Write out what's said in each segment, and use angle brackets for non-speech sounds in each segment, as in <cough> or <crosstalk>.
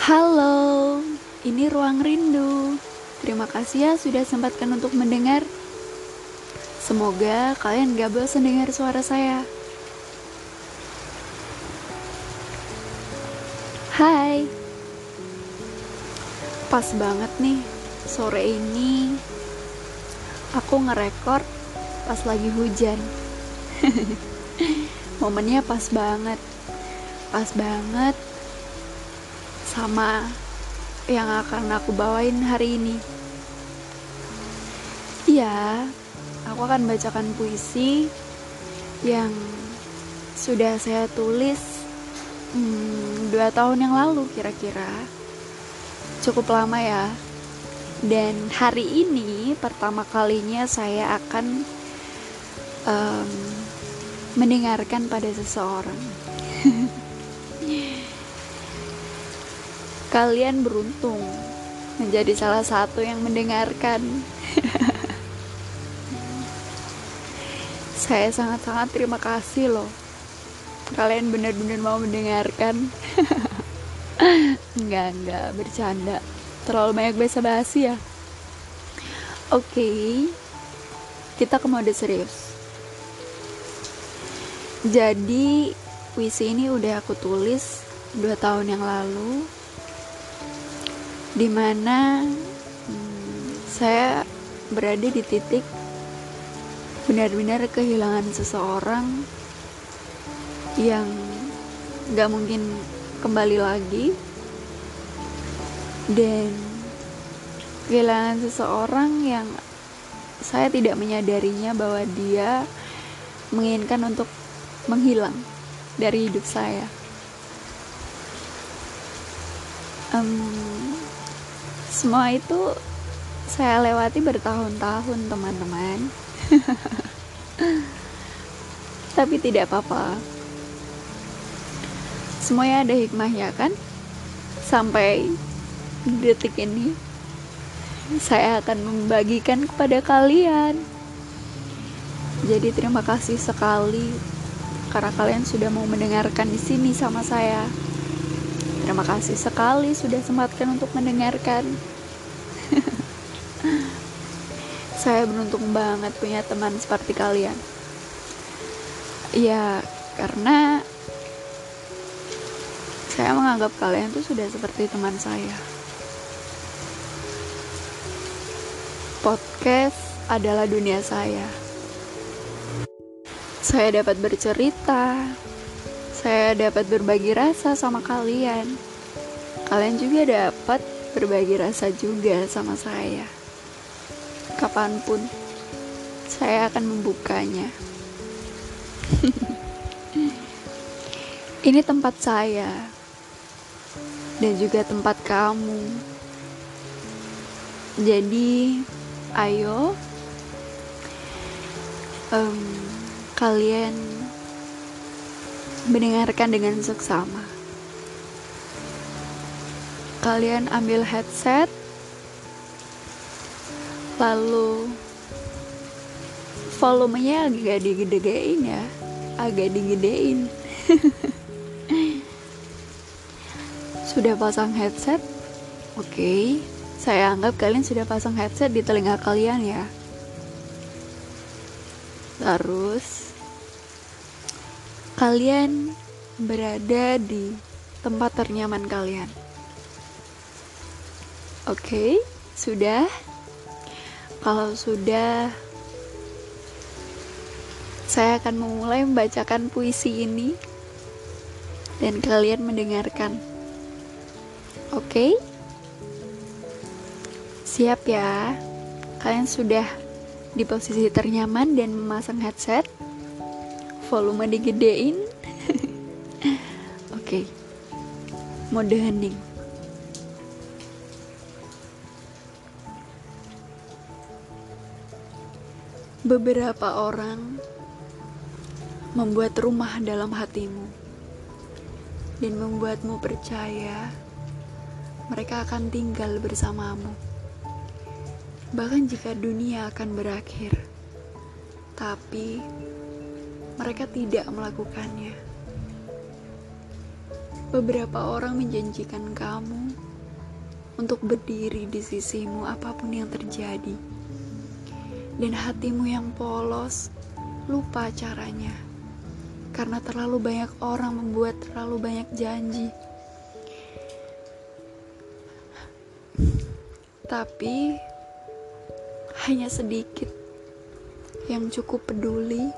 Halo, ini Ruang Rindu. Terima kasih ya sudah sempatkan untuk mendengar. Semoga kalian gak bosan dengar suara saya. Hai. Pas banget nih, sore ini aku ngerekord pas lagi hujan. <laughs> Momennya pas banget. Pas banget sama yang akan aku bawain hari ini. Iya, aku akan bacakan puisi yang sudah saya tulis hmm, dua tahun yang lalu kira-kira. Cukup lama ya. Dan hari ini pertama kalinya saya akan um, mendengarkan pada seseorang. <laughs> Kalian beruntung menjadi salah satu yang mendengarkan. Saya sangat-sangat terima kasih loh. Kalian benar-benar mau mendengarkan. enggak, enggak, bercanda. Terlalu banyak basa-basi ya. Oke. Okay. Kita ke mode serius. Jadi, puisi ini udah aku tulis dua tahun yang lalu di mana hmm, saya berada di titik benar-benar kehilangan seseorang yang gak mungkin kembali lagi dan kehilangan seseorang yang saya tidak menyadarinya bahwa dia menginginkan untuk menghilang dari hidup saya. Um, semua itu saya lewati bertahun-tahun teman-teman. <laughs> Tapi tidak apa-apa. Semuanya ada hikmahnya kan? Sampai detik ini saya akan membagikan kepada kalian. Jadi terima kasih sekali karena kalian sudah mau mendengarkan di sini sama saya. Terima kasih sekali sudah sempatkan untuk mendengarkan. <laughs> Saya beruntung banget punya teman seperti kalian. Ya, karena saya menganggap kalian tuh sudah seperti teman saya. Podcast adalah dunia saya. Saya dapat bercerita, saya dapat berbagi rasa sama kalian. Kalian juga dapat berbagi rasa juga sama saya. Kapan pun saya akan membukanya. <laughs> Ini tempat saya dan juga tempat kamu. Jadi, ayo um, kalian mendengarkan dengan seksama. Kalian ambil headset, lalu volumenya agak digedein ya, agak digedein. <laughs> sudah pasang headset? Oke, saya anggap kalian sudah pasang headset di telinga kalian ya. Terus kalian berada di tempat ternyaman kalian. Oke, okay, sudah. Kalau sudah, saya akan memulai membacakan puisi ini dan kalian mendengarkan. Oke, okay? siap ya? Kalian sudah di posisi ternyaman dan memasang headset volume digedein. Oke. Okay. mode hening. Beberapa orang membuat rumah dalam hatimu dan membuatmu percaya mereka akan tinggal bersamamu. Bahkan jika dunia akan berakhir tapi mereka tidak melakukannya. Beberapa orang menjanjikan kamu untuk berdiri di sisimu apa pun yang terjadi. Dan hatimu yang polos lupa caranya. Karena terlalu banyak orang membuat terlalu banyak janji. Tapi hanya sedikit yang cukup peduli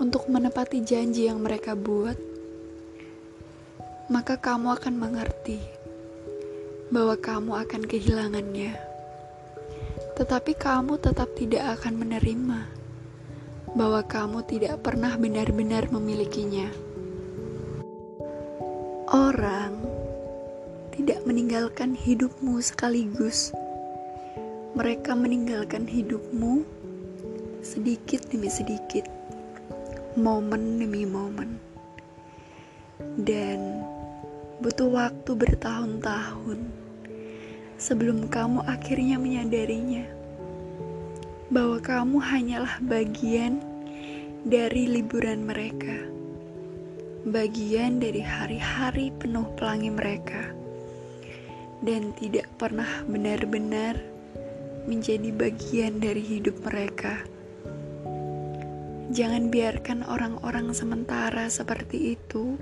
untuk menepati janji yang mereka buat maka kamu akan mengerti bahwa kamu akan kehilangannya. Tetapi kamu tetap tidak akan menerima bahwa kamu tidak pernah benar-benar memilikinya. Orang tidak meninggalkan hidupmu sekaligus. Mereka meninggalkan hidupmu sedikit demi sedikit, momen demi momen. Dan butuh waktu bertahun-tahun sebelum kamu akhirnya menyadarinya bahwa kamu hanyalah bagian dari liburan mereka, bagian dari hari-hari penuh pelangi mereka, dan tidak pernah benar-benar menjadi bagian dari hidup mereka. Jangan biarkan orang-orang sementara seperti itu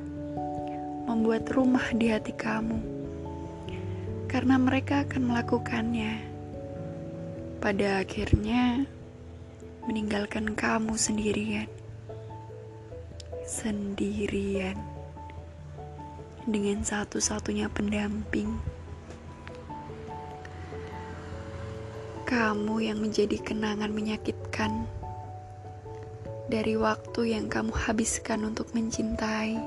membuat rumah di hati kamu, karena mereka akan melakukannya. Pada akhirnya, meninggalkan kamu sendirian, sendirian dengan satu-satunya pendamping. Kamu yang menjadi kenangan menyakitkan dari waktu yang kamu habiskan untuk mencintai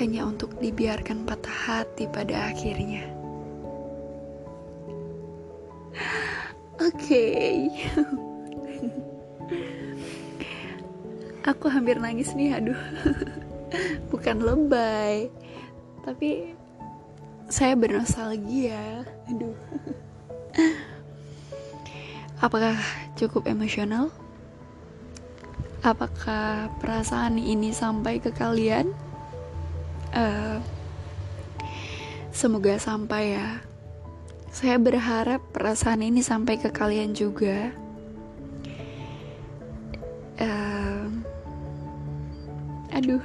hanya untuk dibiarkan patah hati pada akhirnya. Oke, okay. aku hampir nangis nih, aduh, bukan lebay, tapi saya bernostalgia, aduh. Apakah cukup emosional? Apakah perasaan ini sampai ke kalian? uh, semoga sampai ya saya berharap perasaan ini sampai ke kalian juga uh, aduh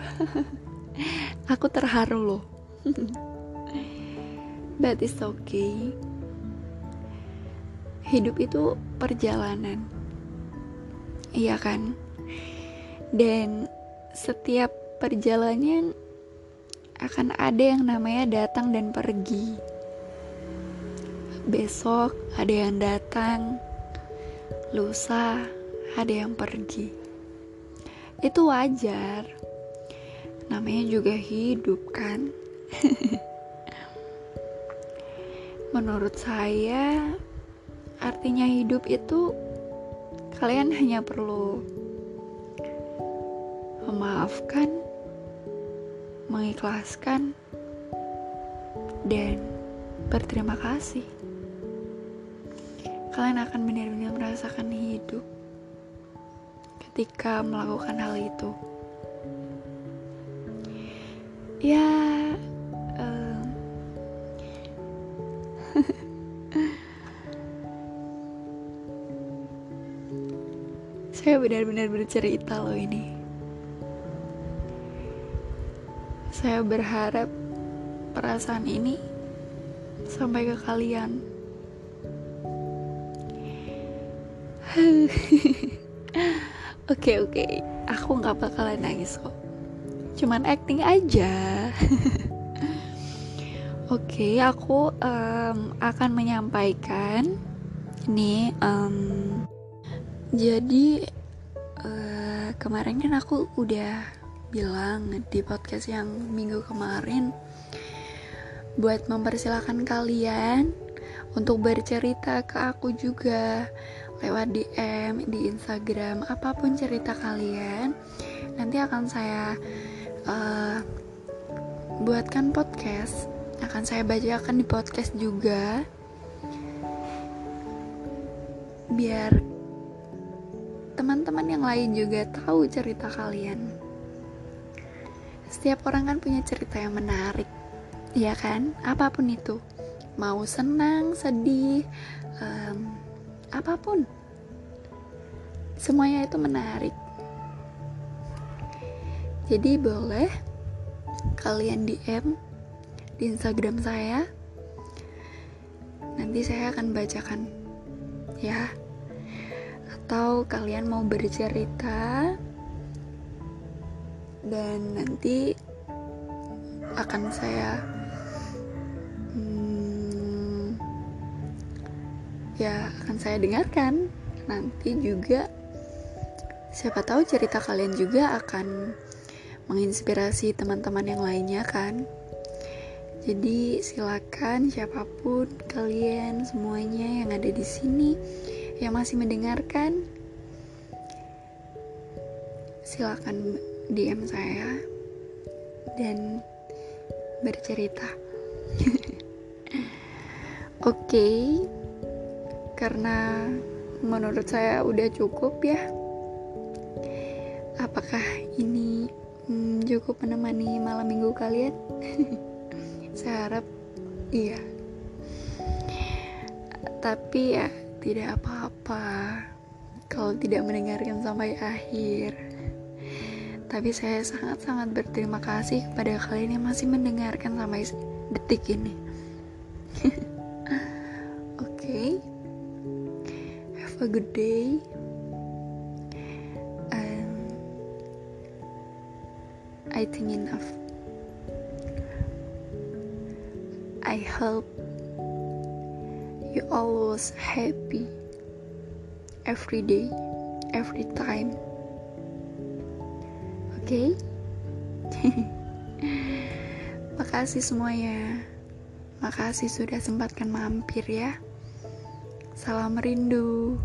<laughs> aku terharu loh <laughs> but it's okay hidup itu perjalanan iya kan dan setiap perjalanan akan ada yang namanya datang dan pergi. Besok ada yang datang, lusa ada yang pergi. Itu wajar. Namanya juga hidup, kan? <laughs> Menurut saya, artinya hidup itu kalian hanya perlu memaafkan mengikhlaskan, dan berterima kasih. Kalian akan benar-benar merasakan hidup ketika melakukan hal itu. Ya, saya benar-benar bercerita loh ini. Saya berharap perasaan ini sampai ke kalian. <laughs> Oke oke, okay, okay. aku nggak bakalan nangis kok. Cuman acting aja. <laughs> oke, okay, aku um, akan menyampaikan ini. Um, jadi uh, kemarin kan aku udah bilang di podcast yang minggu kemarin buat mempersilahkan kalian untuk bercerita ke aku juga lewat DM di Instagram apa pun cerita kalian nanti akan saya uh, buatkan podcast akan saya bacakan di podcast juga biar teman-teman yang lain juga tahu cerita kalian. Setiap orang kan punya cerita yang menarik ya kan? Apa pun itu. Mau senang sedih um, apa pun. Semuanya itu menarik. Jadi boleh kalian DM di Instagram saya. Nanti saya akan bacakan ya atau kalian mau bercerita dan nanti akan saya hmm, ya akan saya dengarkan. Nanti juga siapa tahu cerita kalian juga akan menginspirasi teman-teman yang lainnya kan? Jadi silakan siapa pun kalian semuanya yang ada di sini yang masih mendengarkan silakan DM saya dan bercerita. <laughs> Oke, okay, karena menurut saya udah cukup ya. Apakah ini hmm, cukup menemani malam minggu kalian <laughs> saya harap iya tapi ya tidak apa-apa kalau tidak mendengarkan sampai akhir tapi saya sangat-sangat berterima kasih kepada kalian yang masih mendengarkan sampai detik ini <laughs> oke okay. have a good day I think enough. I hope you always happy every day, every time. Oke? Okay? <laughs> Makasih semuanya. Makasih sudah sempatkan mampir ya. Salam rindu.